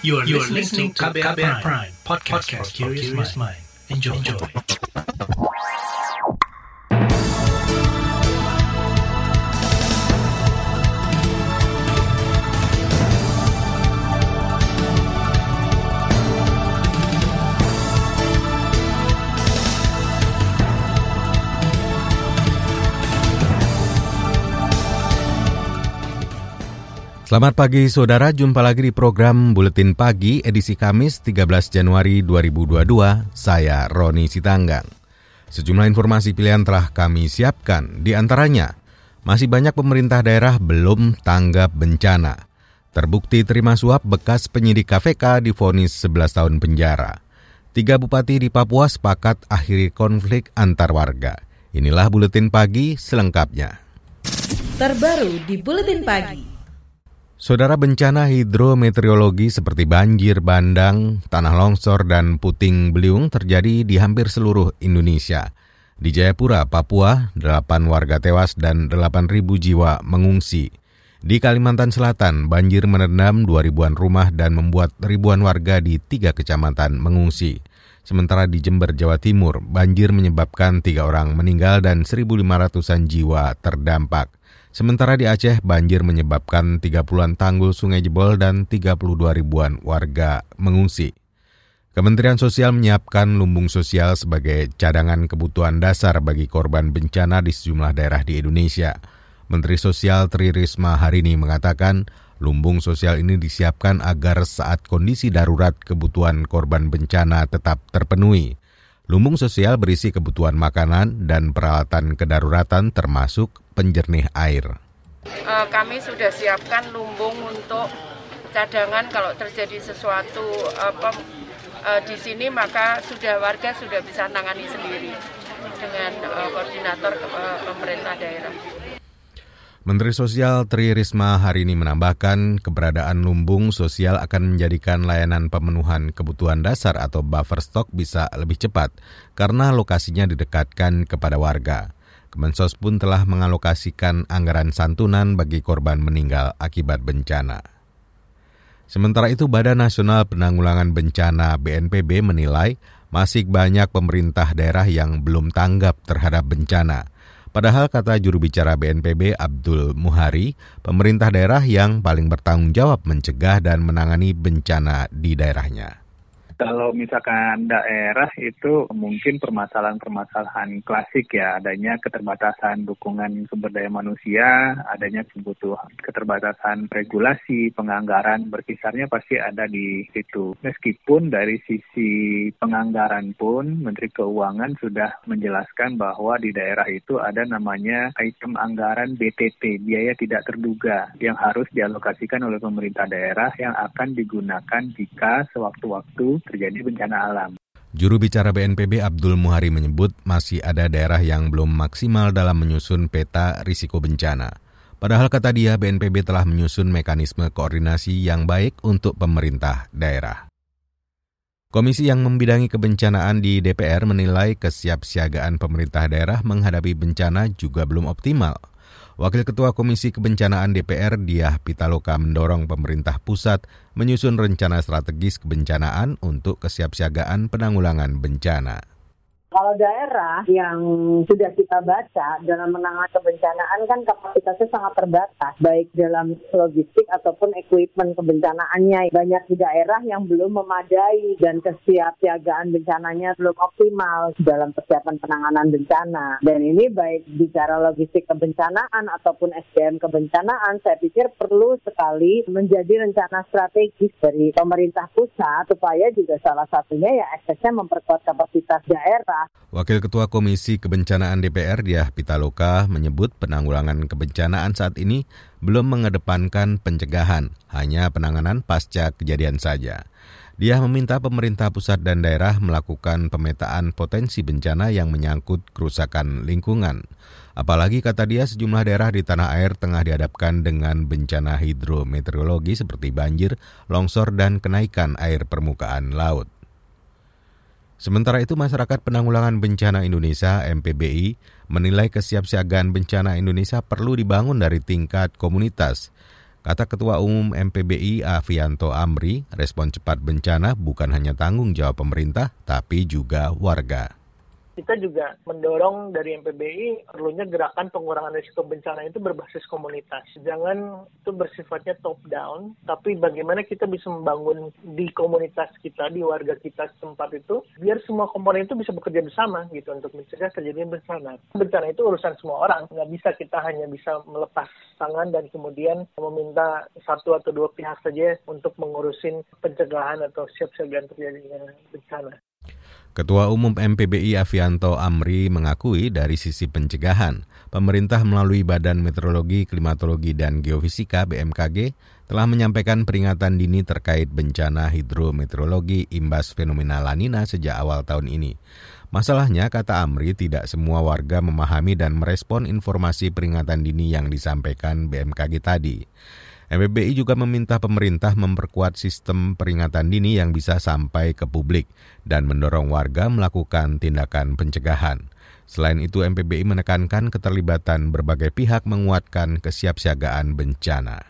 You are, you are listening to KBR, KBR Prime, Prime podcast, podcast for curious mind. Enjoy. Enjoy. Selamat pagi saudara, jumpa lagi di program Buletin Pagi edisi Kamis 13 Januari 2022. Saya Roni Sitanggang. Sejumlah informasi pilihan telah kami siapkan, di antaranya masih banyak pemerintah daerah belum tanggap bencana. Terbukti terima suap bekas penyidik KPK difonis 11 tahun penjara. Tiga bupati di Papua sepakat akhiri konflik antar warga. Inilah Buletin Pagi selengkapnya. Terbaru di Buletin Pagi. Saudara bencana hidrometeorologi seperti banjir bandang, tanah longsor, dan puting beliung terjadi di hampir seluruh Indonesia. Di Jayapura, Papua, 8 warga tewas dan 8.000 jiwa mengungsi. Di Kalimantan Selatan, banjir merendam 2 ribuan rumah dan membuat ribuan warga di tiga kecamatan mengungsi. Sementara di Jember, Jawa Timur, banjir menyebabkan tiga orang meninggal dan 1.500-an jiwa terdampak. Sementara di Aceh, banjir menyebabkan 30-an tanggul sungai jebol dan 32 ribuan warga mengungsi. Kementerian Sosial menyiapkan lumbung sosial sebagai cadangan kebutuhan dasar bagi korban bencana di sejumlah daerah di Indonesia. Menteri Sosial Tri Risma hari ini mengatakan lumbung sosial ini disiapkan agar saat kondisi darurat kebutuhan korban bencana tetap terpenuhi. Lumbung sosial berisi kebutuhan makanan dan peralatan kedaruratan termasuk penjernih air. Uh, kami sudah siapkan lumbung untuk cadangan kalau terjadi sesuatu apa uh, di sini maka sudah warga sudah bisa tangani sendiri dengan uh, koordinator pemerintah daerah. Menteri Sosial Tri Risma hari ini menambahkan keberadaan lumbung sosial akan menjadikan layanan pemenuhan kebutuhan dasar atau buffer stock bisa lebih cepat karena lokasinya didekatkan kepada warga. Kemensos pun telah mengalokasikan anggaran santunan bagi korban meninggal akibat bencana. Sementara itu Badan Nasional Penanggulangan Bencana BNPB menilai masih banyak pemerintah daerah yang belum tanggap terhadap bencana. Padahal kata juru bicara BNPB Abdul Muhari, pemerintah daerah yang paling bertanggung jawab mencegah dan menangani bencana di daerahnya. Kalau misalkan daerah itu mungkin permasalahan-permasalahan klasik ya, adanya keterbatasan dukungan sumber daya manusia, adanya kebutuhan keterbatasan regulasi, penganggaran berkisarnya pasti ada di situ. Meskipun dari sisi penganggaran pun Menteri Keuangan sudah menjelaskan bahwa di daerah itu ada namanya item anggaran BTT, biaya tidak terduga, yang harus dialokasikan oleh pemerintah daerah yang akan digunakan jika sewaktu-waktu terjadi bencana alam. Juru bicara BNPB Abdul Muhari menyebut masih ada daerah yang belum maksimal dalam menyusun peta risiko bencana. Padahal kata dia BNPB telah menyusun mekanisme koordinasi yang baik untuk pemerintah daerah. Komisi yang membidangi kebencanaan di DPR menilai kesiapsiagaan pemerintah daerah menghadapi bencana juga belum optimal. Wakil Ketua Komisi Kebencanaan DPR Diah Pitaloka mendorong pemerintah pusat menyusun rencana strategis kebencanaan untuk kesiapsiagaan penanggulangan bencana. Kalau daerah yang sudah kita baca dalam menangani kebencanaan kan kapasitasnya sangat terbatas, baik dalam logistik ataupun equipment kebencanaannya. Banyak di daerah yang belum memadai dan kesiapsiagaan bencananya belum optimal dalam persiapan penanganan bencana. Dan ini baik bicara logistik kebencanaan ataupun SDM kebencanaan, saya pikir perlu sekali menjadi rencana strategis dari pemerintah pusat supaya juga salah satunya ya aksesnya memperkuat kapasitas daerah Wakil Ketua Komisi Kebencanaan DPR Diah Pitaloka menyebut penanggulangan kebencanaan saat ini belum mengedepankan pencegahan, hanya penanganan pasca kejadian saja. Dia meminta pemerintah pusat dan daerah melakukan pemetaan potensi bencana yang menyangkut kerusakan lingkungan. Apalagi kata dia sejumlah daerah di tanah air tengah dihadapkan dengan bencana hidrometeorologi seperti banjir, longsor, dan kenaikan air permukaan laut. Sementara itu, Masyarakat Penanggulangan Bencana Indonesia (MPBI) menilai kesiapsiagaan bencana Indonesia perlu dibangun dari tingkat komunitas. Kata Ketua Umum MPBI Avianto Amri, respon cepat bencana bukan hanya tanggung jawab pemerintah, tapi juga warga kita juga mendorong dari MPBI perlunya gerakan pengurangan risiko bencana itu berbasis komunitas. Jangan itu bersifatnya top down, tapi bagaimana kita bisa membangun di komunitas kita, di warga kita setempat itu, biar semua komponen itu bisa bekerja bersama gitu untuk mencegah terjadinya bencana. Bencana itu urusan semua orang, nggak bisa kita hanya bisa melepas tangan dan kemudian meminta satu atau dua pihak saja untuk mengurusin pencegahan atau siap-siagaan terjadinya bencana. Ketua Umum MPBI Avianto Amri mengakui dari sisi pencegahan, pemerintah melalui Badan Meteorologi, Klimatologi, dan Geofisika BMKG telah menyampaikan peringatan dini terkait bencana hidrometeorologi imbas fenomena lanina sejak awal tahun ini. Masalahnya, kata Amri, tidak semua warga memahami dan merespon informasi peringatan dini yang disampaikan BMKG tadi. MPBI juga meminta pemerintah memperkuat sistem peringatan dini yang bisa sampai ke publik dan mendorong warga melakukan tindakan pencegahan. Selain itu, MPBI menekankan keterlibatan berbagai pihak menguatkan kesiapsiagaan bencana.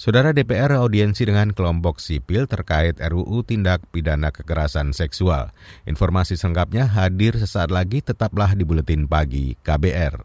Saudara DPR audiensi dengan kelompok sipil terkait RUU Tindak Pidana Kekerasan Seksual. Informasi selengkapnya hadir sesaat lagi tetaplah di Buletin Pagi KBR.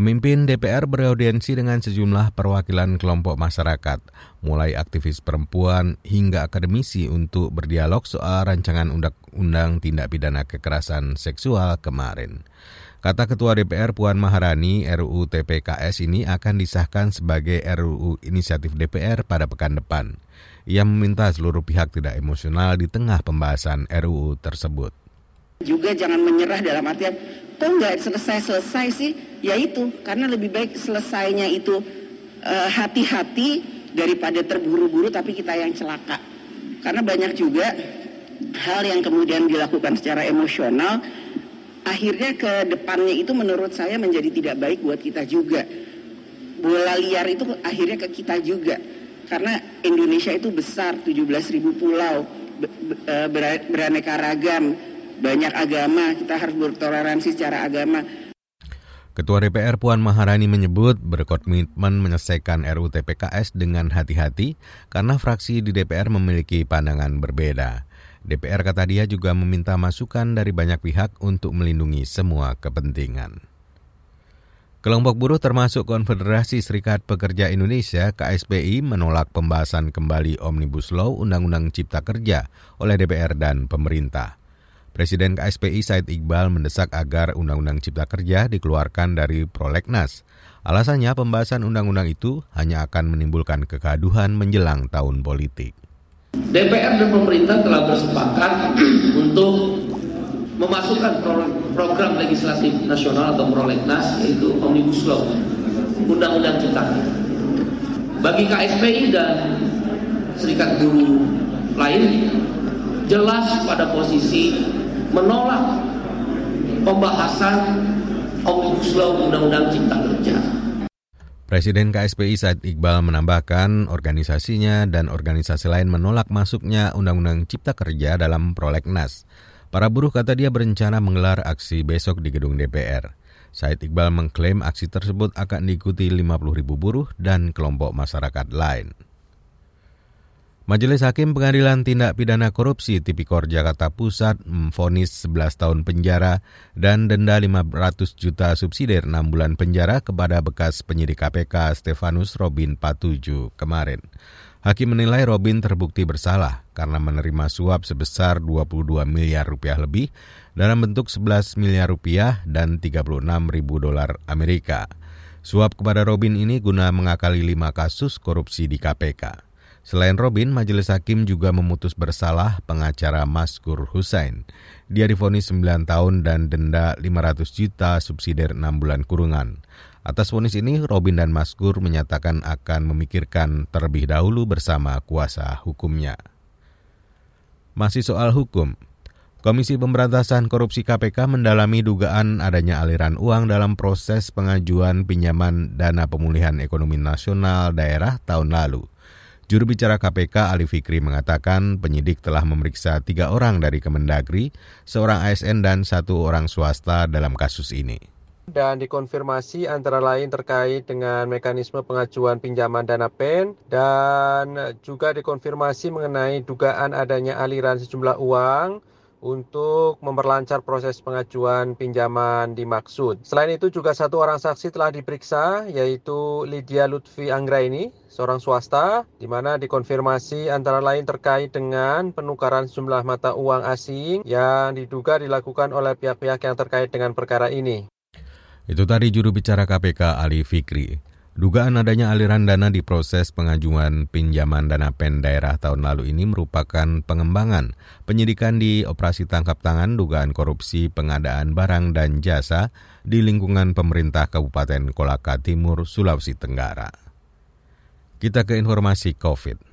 Pemimpin DPR beraudiensi dengan sejumlah perwakilan kelompok masyarakat, mulai aktivis perempuan hingga akademisi untuk berdialog soal rancangan undang-undang tindak pidana kekerasan seksual kemarin. Kata Ketua DPR Puan Maharani, RUU TPKS ini akan disahkan sebagai RUU inisiatif DPR pada pekan depan. Ia meminta seluruh pihak tidak emosional di tengah pembahasan RUU tersebut. Juga jangan menyerah dalam artian, kok nggak selesai-selesai sih? Ya itu, karena lebih baik selesainya itu eh, hati-hati uh, daripada terburu-buru tapi kita yang celaka. Karena banyak juga hal yang kemudian dilakukan secara emosional, akhirnya ke depannya itu menurut saya menjadi tidak baik buat kita juga. Bola liar itu akhirnya ke kita juga. Karena Indonesia itu besar, 17.000 pulau, eh, beraneka ragam, banyak agama, kita harus bertoleransi secara agama. Ketua DPR Puan Maharani menyebut berkomitmen menyelesaikan RUU TPKS dengan hati-hati karena fraksi di DPR memiliki pandangan berbeda. DPR kata dia juga meminta masukan dari banyak pihak untuk melindungi semua kepentingan. Kelompok buruh termasuk Konfederasi Serikat Pekerja Indonesia KSPI menolak pembahasan kembali Omnibus Law Undang-Undang Cipta Kerja oleh DPR dan pemerintah. Presiden KSPI Said Iqbal mendesak agar Undang-Undang Cipta Kerja dikeluarkan dari prolegnas. Alasannya pembahasan undang-undang itu hanya akan menimbulkan kegaduhan menjelang tahun politik. DPR dan pemerintah telah bersepakat untuk memasukkan program legislatif nasional atau prolegnas yaitu Omnibus Law, Undang-Undang Cipta Kerja. Bagi KSPI dan serikat buruh lain jelas pada posisi menolak pembahasan Omnibus Law Undang-Undang Cipta Kerja. Presiden KSPI Said Iqbal menambahkan organisasinya dan organisasi lain menolak masuknya Undang-Undang Cipta Kerja dalam prolegnas. Para buruh kata dia berencana menggelar aksi besok di gedung DPR. Said Iqbal mengklaim aksi tersebut akan diikuti 50 ribu buruh dan kelompok masyarakat lain. Majelis Hakim Pengadilan Tindak Pidana Korupsi Tipikor Jakarta Pusat memfonis 11 tahun penjara dan denda 500 juta subsidi 6 bulan penjara kepada bekas penyidik KPK Stefanus Robin Patuju kemarin. Hakim menilai Robin terbukti bersalah karena menerima suap sebesar 22 miliar rupiah lebih dalam bentuk 11 miliar rupiah dan 36 ribu dolar Amerika. Suap kepada Robin ini guna mengakali lima kasus korupsi di KPK. Selain Robin, Majelis Hakim juga memutus bersalah pengacara Maskur Hussein. Dia difonis 9 tahun dan denda 500 juta subsidi 6 bulan kurungan. Atas vonis ini, Robin dan Maskur menyatakan akan memikirkan terlebih dahulu bersama kuasa hukumnya. Masih soal hukum, Komisi Pemberantasan Korupsi KPK mendalami dugaan adanya aliran uang dalam proses pengajuan pinjaman dana pemulihan ekonomi nasional daerah tahun lalu. Juru bicara KPK Ali Fikri mengatakan penyidik telah memeriksa tiga orang dari Kemendagri, seorang ASN dan satu orang swasta dalam kasus ini. Dan dikonfirmasi antara lain terkait dengan mekanisme pengajuan pinjaman dana PEN dan juga dikonfirmasi mengenai dugaan adanya aliran sejumlah uang untuk memperlancar proses pengajuan pinjaman dimaksud. Selain itu juga satu orang saksi telah diperiksa yaitu Lydia Lutfi Anggraini, seorang swasta di mana dikonfirmasi antara lain terkait dengan penukaran sejumlah mata uang asing yang diduga dilakukan oleh pihak-pihak yang terkait dengan perkara ini. Itu tadi juru bicara KPK Ali Fikri. Dugaan adanya aliran dana di proses pengajuan pinjaman dana pen daerah tahun lalu ini merupakan pengembangan penyidikan di operasi tangkap tangan dugaan korupsi pengadaan barang dan jasa di lingkungan pemerintah Kabupaten Kolaka Timur, Sulawesi Tenggara. Kita ke informasi COVID.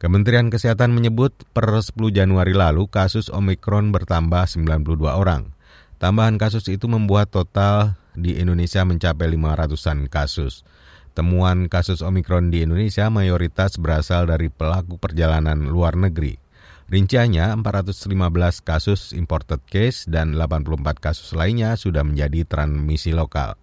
Kementerian Kesehatan menyebut per 10 Januari lalu kasus Omikron bertambah 92 orang. Tambahan kasus itu membuat total di Indonesia mencapai 500-an kasus. Temuan kasus Omikron di Indonesia mayoritas berasal dari pelaku perjalanan luar negeri. Rinciannya 415 kasus imported case dan 84 kasus lainnya sudah menjadi transmisi lokal.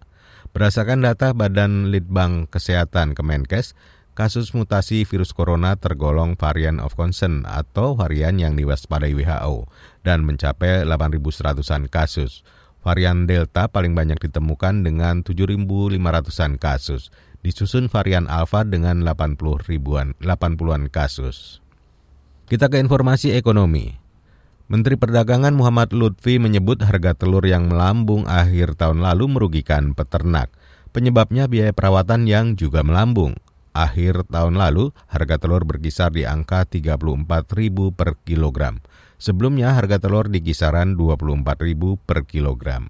Berdasarkan data Badan Litbang Kesehatan Kemenkes, kasus mutasi virus corona tergolong varian of concern atau varian yang diwaspadai WHO dan mencapai 8.100-an kasus. Varian Delta paling banyak ditemukan dengan 7.500-an kasus, disusun varian Alpha dengan 80 ribuan, 80-an kasus. Kita ke informasi ekonomi. Menteri Perdagangan Muhammad Lutfi menyebut harga telur yang melambung akhir tahun lalu merugikan peternak. Penyebabnya biaya perawatan yang juga melambung. Akhir tahun lalu, harga telur berkisar di angka 34.000 per kilogram. Sebelumnya harga telur di kisaran 24.000 per kilogram.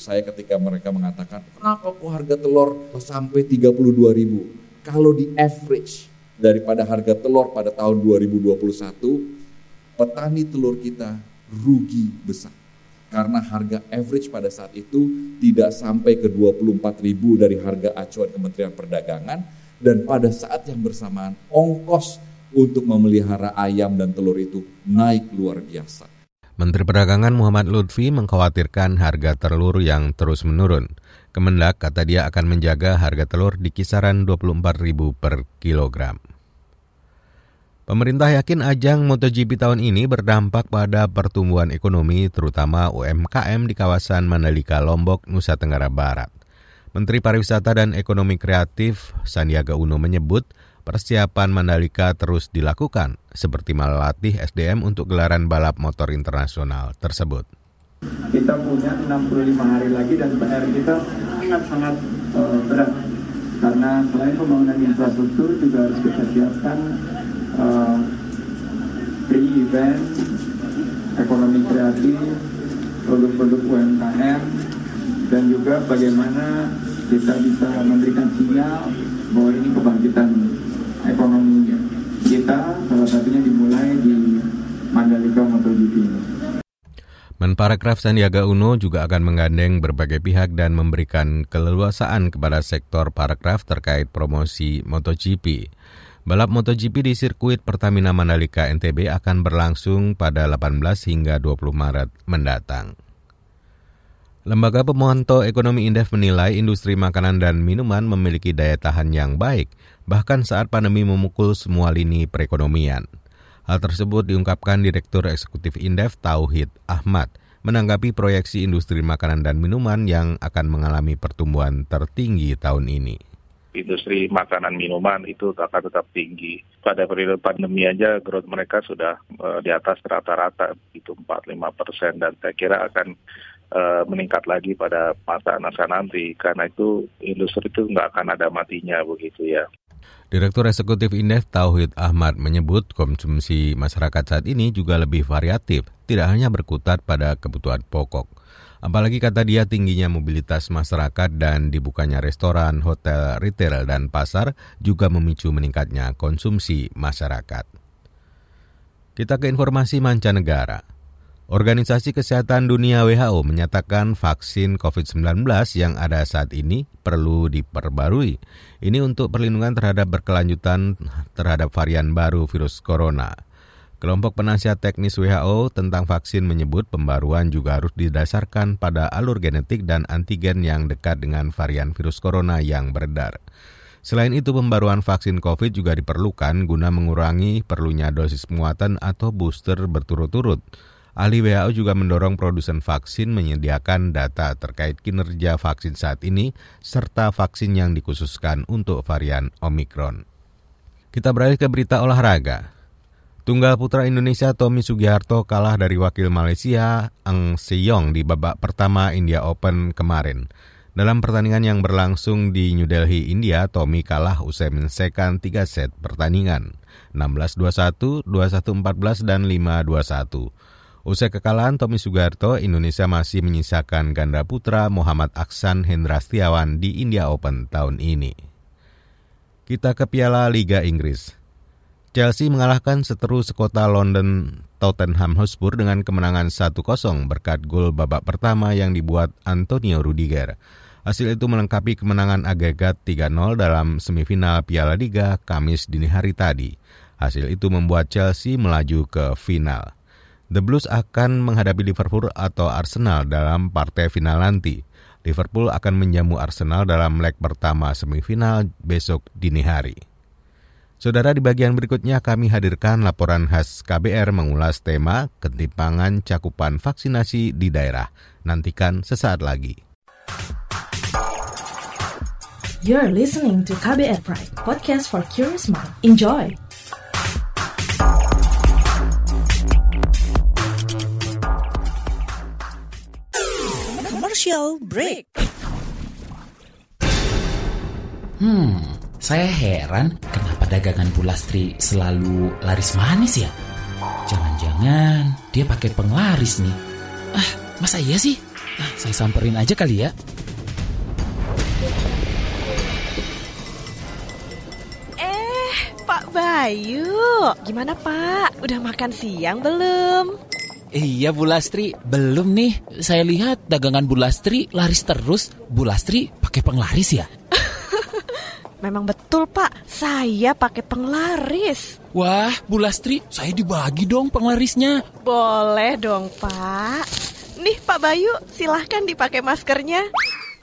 Saya ketika mereka mengatakan, kenapa kok harga telur sampai 32.000? Kalau di average daripada harga telur pada tahun 2021, petani telur kita rugi besar. Karena harga average pada saat itu tidak sampai ke 24.000 dari harga acuan Kementerian Perdagangan dan pada saat yang bersamaan ongkos untuk memelihara ayam dan telur itu naik luar biasa. Menteri Perdagangan Muhammad Lutfi mengkhawatirkan harga telur yang terus menurun. Kemendak kata dia akan menjaga harga telur di kisaran 24.000 per kilogram. Pemerintah yakin ajang MotoGP tahun ini berdampak pada pertumbuhan ekonomi terutama UMKM di kawasan Mandalika, Lombok, Nusa Tenggara Barat. Menteri Pariwisata dan Ekonomi Kreatif Sandiaga Uno menyebut Persiapan Mandalika terus dilakukan, seperti melatih SDM untuk gelaran balap motor internasional tersebut. Kita punya 65 hari lagi dan PR kita sangat-sangat uh, berat. Karena selain pembangunan infrastruktur juga harus kita siapkan uh, pre-event, ekonomi kreatif, produk-produk UMKM, dan juga bagaimana kita bisa memberikan sinyal bahwa ini kebangkitan ekonomi kita salah satunya dimulai di Mandalika MotoGP. Menparekraf Sandiaga Uno juga akan menggandeng berbagai pihak dan memberikan keleluasaan kepada sektor parekraf terkait promosi MotoGP. Balap MotoGP di sirkuit Pertamina Mandalika NTB akan berlangsung pada 18 hingga 20 Maret mendatang. Lembaga Pemantau Ekonomi Indef menilai industri makanan dan minuman memiliki daya tahan yang baik, bahkan saat pandemi memukul semua lini perekonomian. Hal tersebut diungkapkan Direktur Eksekutif Indef Tauhid Ahmad menanggapi proyeksi industri makanan dan minuman yang akan mengalami pertumbuhan tertinggi tahun ini industri makanan minuman itu akan tetap tinggi. Pada periode pandemi aja growth mereka sudah uh, di atas rata-rata itu 4-5 persen dan saya kira akan uh, meningkat lagi pada masa-masa nanti karena itu industri itu nggak akan ada matinya begitu ya. Direktur Eksekutif Indef Tauhid Ahmad menyebut konsumsi masyarakat saat ini juga lebih variatif, tidak hanya berkutat pada kebutuhan pokok. Apalagi kata dia tingginya mobilitas masyarakat dan dibukanya restoran, hotel, retail, dan pasar juga memicu meningkatnya konsumsi masyarakat. Kita ke informasi mancanegara. Organisasi Kesehatan Dunia WHO menyatakan vaksin COVID-19 yang ada saat ini perlu diperbarui. Ini untuk perlindungan terhadap berkelanjutan terhadap varian baru virus corona. Kelompok penasihat teknis WHO tentang vaksin menyebut pembaruan juga harus didasarkan pada alur genetik dan antigen yang dekat dengan varian virus corona yang beredar. Selain itu, pembaruan vaksin COVID juga diperlukan guna mengurangi perlunya dosis penguatan atau booster berturut-turut. Ahli WHO juga mendorong produsen vaksin menyediakan data terkait kinerja vaksin saat ini serta vaksin yang dikhususkan untuk varian Omicron. Kita beralih ke berita olahraga. Tunggal putra Indonesia Tommy Sugiharto kalah dari wakil Malaysia Ang Seyong di babak pertama India Open kemarin. Dalam pertandingan yang berlangsung di New Delhi, India, Tommy kalah usai menyelesaikan 3 set pertandingan, 16-21, 21-14, dan 5-21. Usai kekalahan Tommy Sugarto, Indonesia masih menyisakan ganda putra Muhammad Aksan Hendra Setiawan di India Open tahun ini. Kita ke Piala Liga Inggris. Chelsea mengalahkan seteru sekota London Tottenham Hotspur dengan kemenangan 1-0 berkat gol babak pertama yang dibuat Antonio Rudiger. Hasil itu melengkapi kemenangan agregat 3-0 dalam semifinal Piala Liga Kamis dini hari tadi. Hasil itu membuat Chelsea melaju ke final. The Blues akan menghadapi Liverpool atau Arsenal dalam partai final nanti. Liverpool akan menjamu Arsenal dalam leg pertama semifinal besok dini hari. Saudara di bagian berikutnya kami hadirkan laporan khas KBR mengulas tema ketimpangan cakupan vaksinasi di daerah. Nantikan sesaat lagi. You're listening to KBR Pride, podcast for curious mind. Enjoy! Commercial break. Hmm, saya heran kenapa dagangan Bu Lastri selalu laris manis ya? Jangan-jangan dia pakai penglaris nih. Ah, masa iya sih? Ah, saya samperin aja kali ya. Eh, Pak Bayu, gimana Pak? Udah makan siang belum? Iya Bu Lastri, belum nih. Saya lihat dagangan Bu Lastri laris terus. Bu Lastri pakai penglaris ya? Memang betul Pak, saya pakai penglaris. Wah, Bu Lastri, saya dibagi dong penglarisnya. Boleh dong Pak. Nih Pak Bayu, silahkan dipakai maskernya.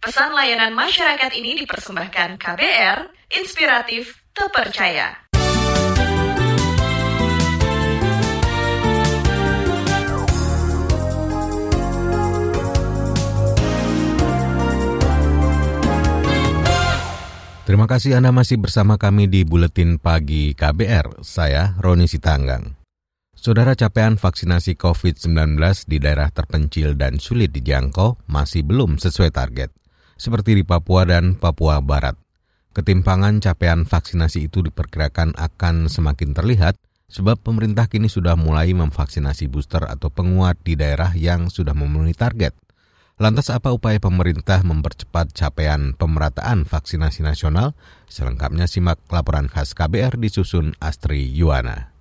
Pesan layanan masyarakat ini dipersembahkan KBR, inspiratif, terpercaya. Terima kasih Anda masih bersama kami di Buletin Pagi KBR. Saya Roni Sitanggang. Saudara capaian vaksinasi COVID-19 di daerah terpencil dan sulit dijangkau masih belum sesuai target, seperti di Papua dan Papua Barat. Ketimpangan capaian vaksinasi itu diperkirakan akan semakin terlihat sebab pemerintah kini sudah mulai memvaksinasi booster atau penguat di daerah yang sudah memenuhi target – Lantas apa upaya pemerintah mempercepat capaian pemerataan vaksinasi nasional? Selengkapnya simak laporan khas KBR disusun Astri Yuwana.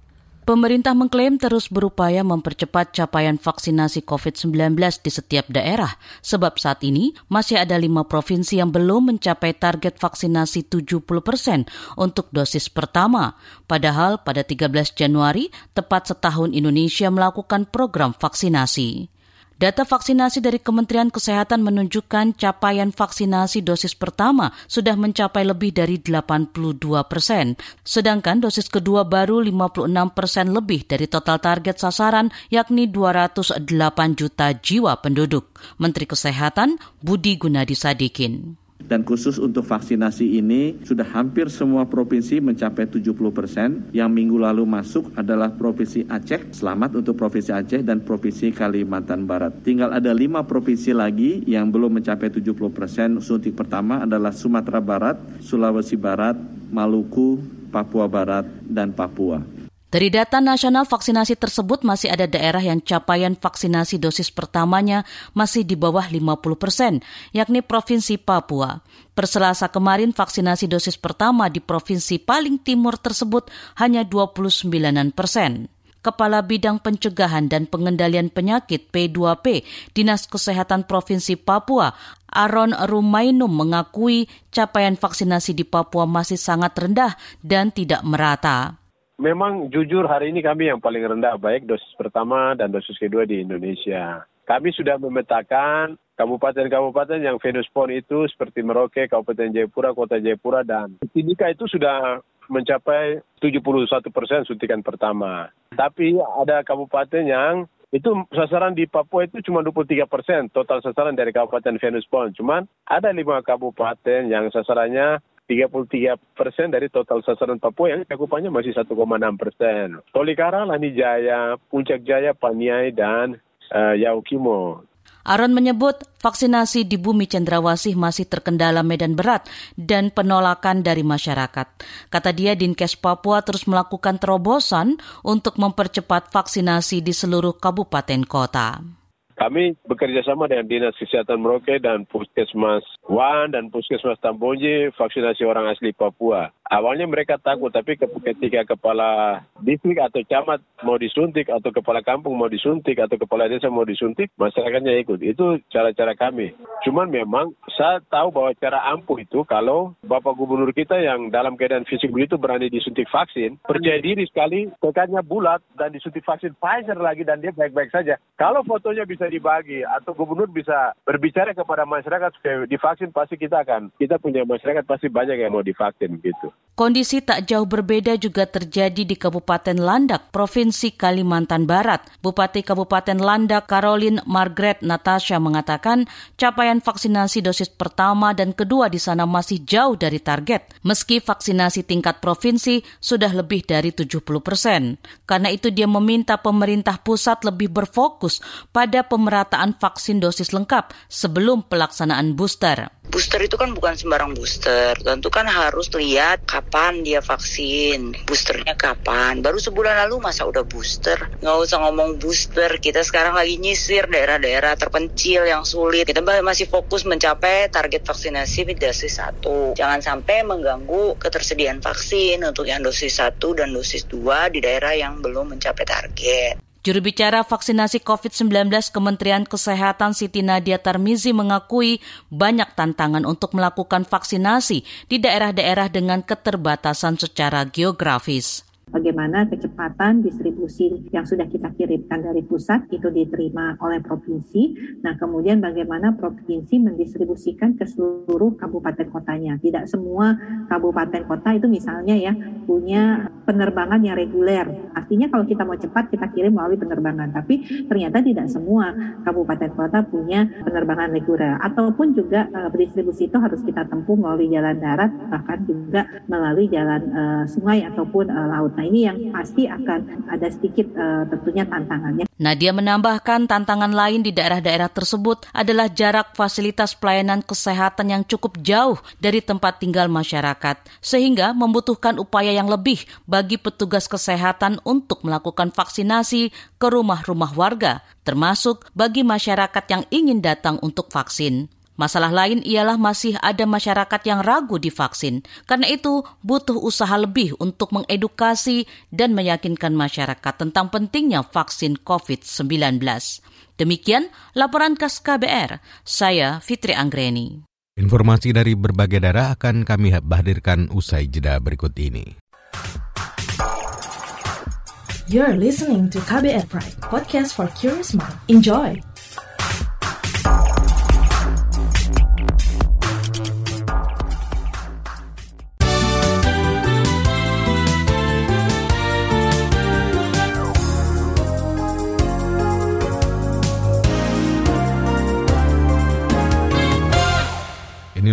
Pemerintah mengklaim terus berupaya mempercepat capaian vaksinasi COVID-19 di setiap daerah, sebab saat ini masih ada lima provinsi yang belum mencapai target vaksinasi 70 persen untuk dosis pertama. Padahal pada 13 Januari, tepat setahun Indonesia melakukan program vaksinasi. Data vaksinasi dari Kementerian Kesehatan menunjukkan capaian vaksinasi dosis pertama sudah mencapai lebih dari 82 persen, sedangkan dosis kedua baru 56 persen lebih dari total target sasaran yakni 208 juta jiwa penduduk. Menteri Kesehatan Budi Gunadi Sadikin. Dan khusus untuk vaksinasi ini sudah hampir semua provinsi mencapai 70 persen. Yang minggu lalu masuk adalah Provinsi Aceh, selamat untuk Provinsi Aceh dan Provinsi Kalimantan Barat. Tinggal ada lima provinsi lagi yang belum mencapai 70 persen suntik pertama adalah Sumatera Barat, Sulawesi Barat, Maluku, Papua Barat, dan Papua. Dari data nasional vaksinasi tersebut masih ada daerah yang capaian vaksinasi dosis pertamanya masih di bawah 50 persen, yakni Provinsi Papua. Perselasa kemarin vaksinasi dosis pertama di provinsi paling timur tersebut hanya 29 persen. Kepala Bidang Pencegahan dan Pengendalian Penyakit P2P Dinas Kesehatan Provinsi Papua, Aaron Rumainum mengakui capaian vaksinasi di Papua masih sangat rendah dan tidak merata memang jujur hari ini kami yang paling rendah baik dosis pertama dan dosis kedua di Indonesia. Kami sudah memetakan kabupaten-kabupaten yang venus pon itu seperti Merauke, Kabupaten Jayapura, Kota Jayapura, dan Timika itu sudah mencapai 71 persen suntikan pertama. Tapi ada kabupaten yang itu sasaran di Papua itu cuma 23 persen total sasaran dari Kabupaten Venus Pon. Cuman ada lima kabupaten yang sasarannya 33 persen dari total sasaran Papua yang cakupannya masih 1,6 persen. Tolikara, Lani Jaya, Puncak Jaya, Paniai, dan uh, Yaukimo. Aron menyebut vaksinasi di bumi Cendrawasih masih terkendala medan berat dan penolakan dari masyarakat. Kata dia, Dinkes Papua terus melakukan terobosan untuk mempercepat vaksinasi di seluruh kabupaten kota. Kami bekerja sama dengan Dinas Kesehatan Merauke dan Puskesmas Wan dan Puskesmas Tambonji vaksinasi orang asli Papua. Awalnya mereka takut, tapi ketika kepala distrik atau camat mau disuntik, atau kepala kampung mau disuntik, atau kepala desa mau disuntik, masyarakatnya ikut. Itu cara-cara kami. Cuman memang saya tahu bahwa cara ampuh itu kalau Bapak Gubernur kita yang dalam keadaan fisik begitu berani disuntik vaksin, percaya diri sekali, tekadnya bulat, dan disuntik vaksin Pfizer lagi, dan dia baik-baik saja. Kalau fotonya bisa dibagi, atau Gubernur bisa berbicara kepada masyarakat supaya divaksin, pasti kita akan, kita punya masyarakat pasti banyak yang mau divaksin gitu. Kondisi tak jauh berbeda juga terjadi di Kabupaten Landak, Provinsi Kalimantan Barat. Bupati Kabupaten Landak, Caroline Margaret Natasha mengatakan capaian vaksinasi dosis pertama dan kedua di sana masih jauh dari target, meski vaksinasi tingkat provinsi sudah lebih dari 70 persen. Karena itu dia meminta pemerintah pusat lebih berfokus pada pemerataan vaksin dosis lengkap sebelum pelaksanaan booster. Booster itu kan bukan sembarang booster, tentu kan harus lihat kapan dia vaksin, boosternya kapan. Baru sebulan lalu masa udah booster? Nggak usah ngomong booster, kita sekarang lagi nyisir daerah-daerah terpencil yang sulit. Kita masih fokus mencapai target vaksinasi dosis satu. Jangan sampai mengganggu ketersediaan vaksin untuk yang dosis satu dan dosis dua di daerah yang belum mencapai target. Juru bicara vaksinasi COVID-19 Kementerian Kesehatan Siti Nadia Tarmizi mengakui banyak tantangan untuk melakukan vaksinasi di daerah-daerah dengan keterbatasan secara geografis bagaimana kecepatan distribusi yang sudah kita kirimkan dari pusat itu diterima oleh provinsi. Nah, kemudian bagaimana provinsi mendistribusikan ke seluruh kabupaten kotanya. Tidak semua kabupaten kota itu misalnya ya punya penerbangan yang reguler. Artinya kalau kita mau cepat kita kirim melalui penerbangan, tapi ternyata tidak semua kabupaten kota punya penerbangan reguler ataupun juga uh, distribusi itu harus kita tempuh melalui jalan darat bahkan juga melalui jalan uh, sungai ataupun uh, laut. Nah ini yang pasti akan ada sedikit uh, tentunya tantangannya. Nadia menambahkan tantangan lain di daerah-daerah tersebut adalah jarak fasilitas pelayanan kesehatan yang cukup jauh dari tempat tinggal masyarakat, sehingga membutuhkan upaya yang lebih bagi petugas kesehatan untuk melakukan vaksinasi ke rumah-rumah warga, termasuk bagi masyarakat yang ingin datang untuk vaksin. Masalah lain ialah masih ada masyarakat yang ragu divaksin. Karena itu, butuh usaha lebih untuk mengedukasi dan meyakinkan masyarakat tentang pentingnya vaksin COVID-19. Demikian laporan khas KBR. Saya Fitri Anggreni. Informasi dari berbagai daerah akan kami hadirkan usai jeda berikut ini. You're listening to KBR Pride, podcast for curious mind. Enjoy!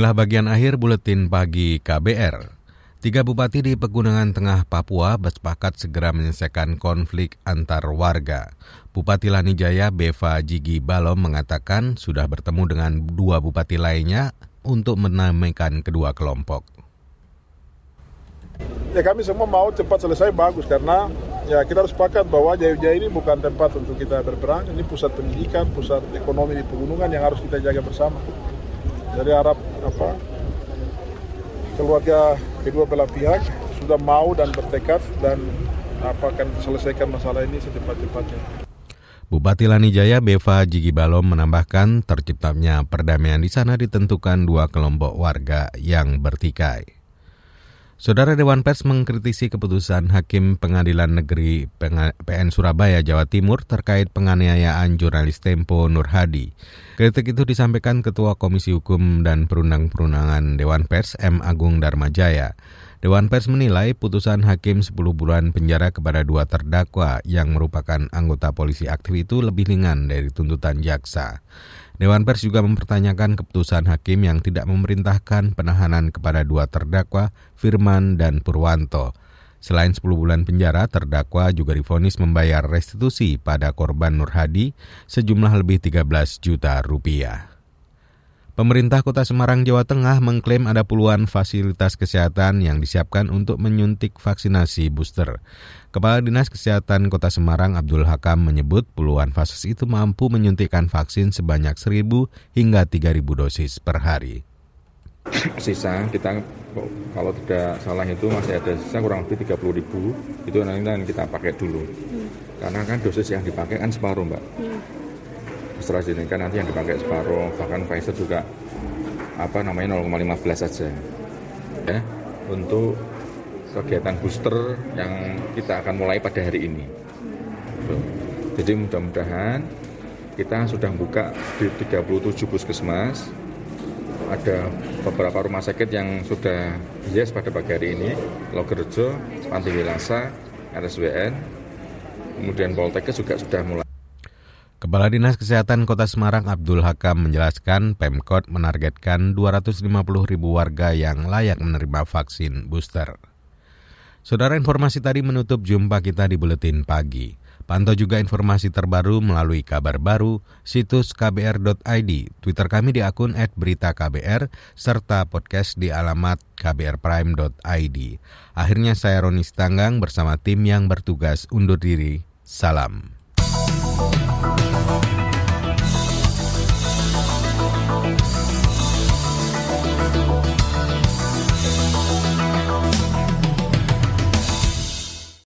Inilah bagian akhir buletin pagi KBR. Tiga bupati di Pegunungan Tengah Papua bersepakat segera menyelesaikan konflik antar warga. Bupati Lanijaya Beva Jigi Balom mengatakan sudah bertemu dengan dua bupati lainnya untuk menamaikan kedua kelompok. Ya kami semua mau cepat selesai bagus karena ya kita harus sepakat bahwa Jaya-Jaya ini bukan tempat untuk kita berperang, ini pusat pendidikan, pusat ekonomi di pegunungan yang harus kita jaga bersama. Jadi harap apa keluarga kedua belah pihak sudah mau dan bertekad dan apa akan selesaikan masalah ini secepat-cepatnya. Bupati Lanijaya Beva Jigi Balom menambahkan terciptanya perdamaian di sana ditentukan dua kelompok warga yang bertikai. Saudara Dewan Pers mengkritisi keputusan Hakim Pengadilan Negeri PN Surabaya, Jawa Timur terkait penganiayaan jurnalis Tempo Nur Hadi. Kritik itu disampaikan Ketua Komisi Hukum dan Perundang-Perundangan Dewan Pers M. Agung Darmajaya. Dewan Pers menilai putusan hakim 10 bulan penjara kepada dua terdakwa yang merupakan anggota polisi aktif itu lebih ringan dari tuntutan jaksa. Dewan Pers juga mempertanyakan keputusan hakim yang tidak memerintahkan penahanan kepada dua terdakwa, Firman dan Purwanto. Selain 10 bulan penjara, terdakwa juga difonis membayar restitusi pada korban Nur Hadi sejumlah lebih 13 juta rupiah. Pemerintah Kota Semarang, Jawa Tengah mengklaim ada puluhan fasilitas kesehatan yang disiapkan untuk menyuntik vaksinasi booster. Kepala Dinas Kesehatan Kota Semarang Abdul Hakam menyebut puluhan fases itu mampu menyuntikkan vaksin sebanyak 1.000 hingga 3.000 dosis per hari. Sisa kita kalau tidak salah itu masih ada sisa kurang lebih 30 ribu itu nanti kita pakai dulu. Karena kan dosis yang dipakai kan separuh mbak. AstraZeneca nanti yang dipakai separuh bahkan Pfizer juga apa namanya 0,15 saja. Ya untuk kegiatan booster yang kita akan mulai pada hari ini. Jadi mudah-mudahan kita sudah buka di 37 puskesmas. Ada beberapa rumah sakit yang sudah yes pada pagi hari ini. Logerjo, Panti Wilasa, RSWN kemudian Poltekkes juga sudah mulai Kepala Dinas Kesehatan Kota Semarang Abdul Hakam menjelaskan Pemkot menargetkan 250 ribu warga yang layak menerima vaksin booster. Saudara informasi tadi menutup jumpa kita di Buletin Pagi. Pantau juga informasi terbaru melalui kabar baru, situs kbr.id, Twitter kami di akun @beritaKBR, serta podcast di alamat kbrprime.id. Akhirnya saya Roni Stanggang bersama tim yang bertugas undur diri. Salam.